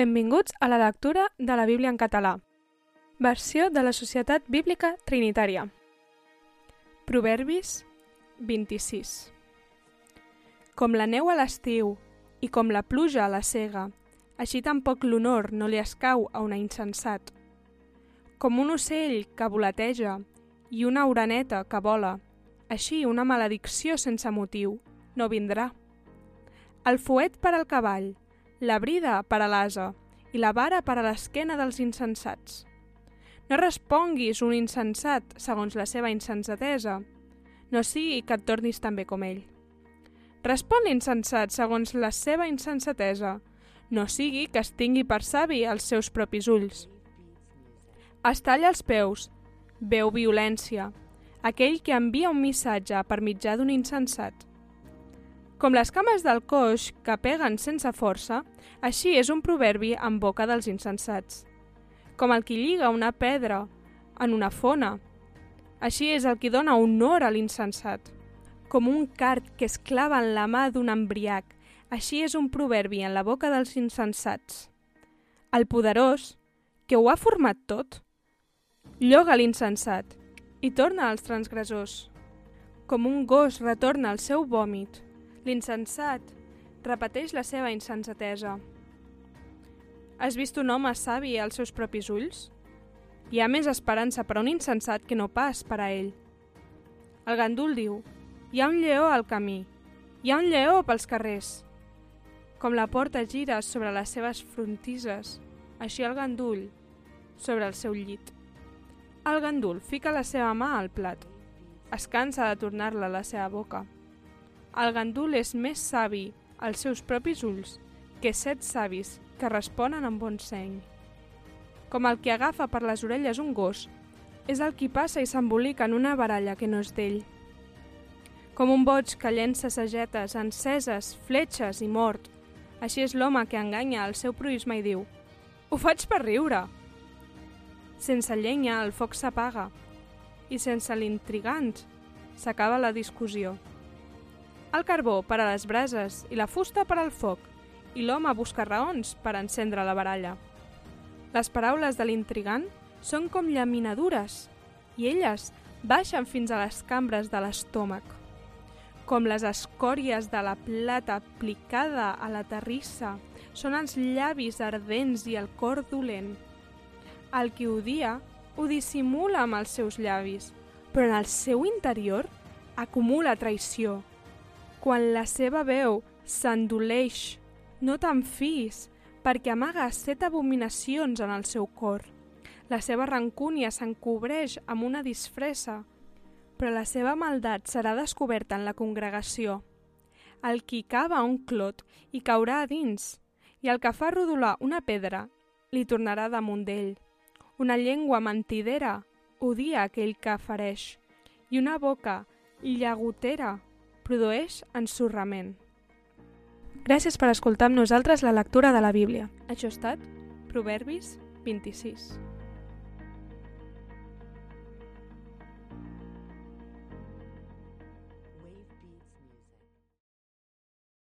Benvinguts a la lectura de la Bíblia en català. Versió de la Societat Bíblica Trinitària. Proverbis 26 Com la neu a l'estiu i com la pluja a la cega, així tampoc l'honor no li escau a un insensat. Com un ocell que volateja i una oreneta que vola, així una maledicció sense motiu no vindrà. El fuet per al cavall, la brida per a l'asa i la vara per a l'esquena dels insensats. No responguis un insensat segons la seva insensatesa, no sigui que et tornis també com ell. Respon l'insensat segons la seva insensatesa, no sigui que es tingui per savi els seus propis ulls. Es talla els peus, veu violència, aquell que envia un missatge per mitjà d'un insensat. Com les cames del coix que peguen sense força, així és un proverbi en boca dels insensats. Com el qui lliga una pedra en una fona, així és el qui dona honor a l'insensat. Com un cart que es clava en la mà d'un embriac, així és un proverbi en la boca dels insensats. El poderós, que ho ha format tot, lloga l'insensat i torna als transgressors. Com un gos retorna al seu vòmit, L'insensat repeteix la seva insensatesa. Has vist un home savi als seus propis ulls? Hi ha més esperança per a un insensat que no pas per a ell. El gandul diu, hi ha un lleó al camí, hi ha un lleó pels carrers. Com la porta gira sobre les seves frontisses, així el gandul sobre el seu llit. El gandul fica la seva mà al plat. Es cansa de tornar-la a la seva boca. El gandul és més savi als seus propis ulls que set savis que responen amb bon seny. Com el que agafa per les orelles un gos, és el qui passa i s'embolica en una baralla que no és d'ell. Com un boig que llença sagetes enceses, fletxes i mort, així és l'home que enganya el seu proisme i diu «Ho faig per riure!» Sense llenya el foc s'apaga i sense l'intrigant s'acaba la discussió. El carbó per a les brases i la fusta per al foc, i l'home busca raons per encendre la baralla. Les paraules de l'intrigant són com llaminadures, i elles baixen fins a les cambres de l'estómac. Com les escòries de la plata aplicada a la terrissa, són els llavis ardents i el cor dolent. El qui odia ho dissimula amb els seus llavis, però en el seu interior acumula traïció quan la seva veu s'endoleix, no te'n fis, perquè amaga set abominacions en el seu cor. La seva rancúnia s'encobreix amb una disfressa, però la seva maldat serà descoberta en la congregació. El qui cava un clot hi caurà a dins, i el que fa rodolar una pedra li tornarà damunt d'ell. Una llengua mentidera odia aquell que afereix, i una boca llagotera produeix ensorrament. Gràcies per escoltar amb nosaltres la lectura de la Bíblia. Això ha estat Proverbis 26.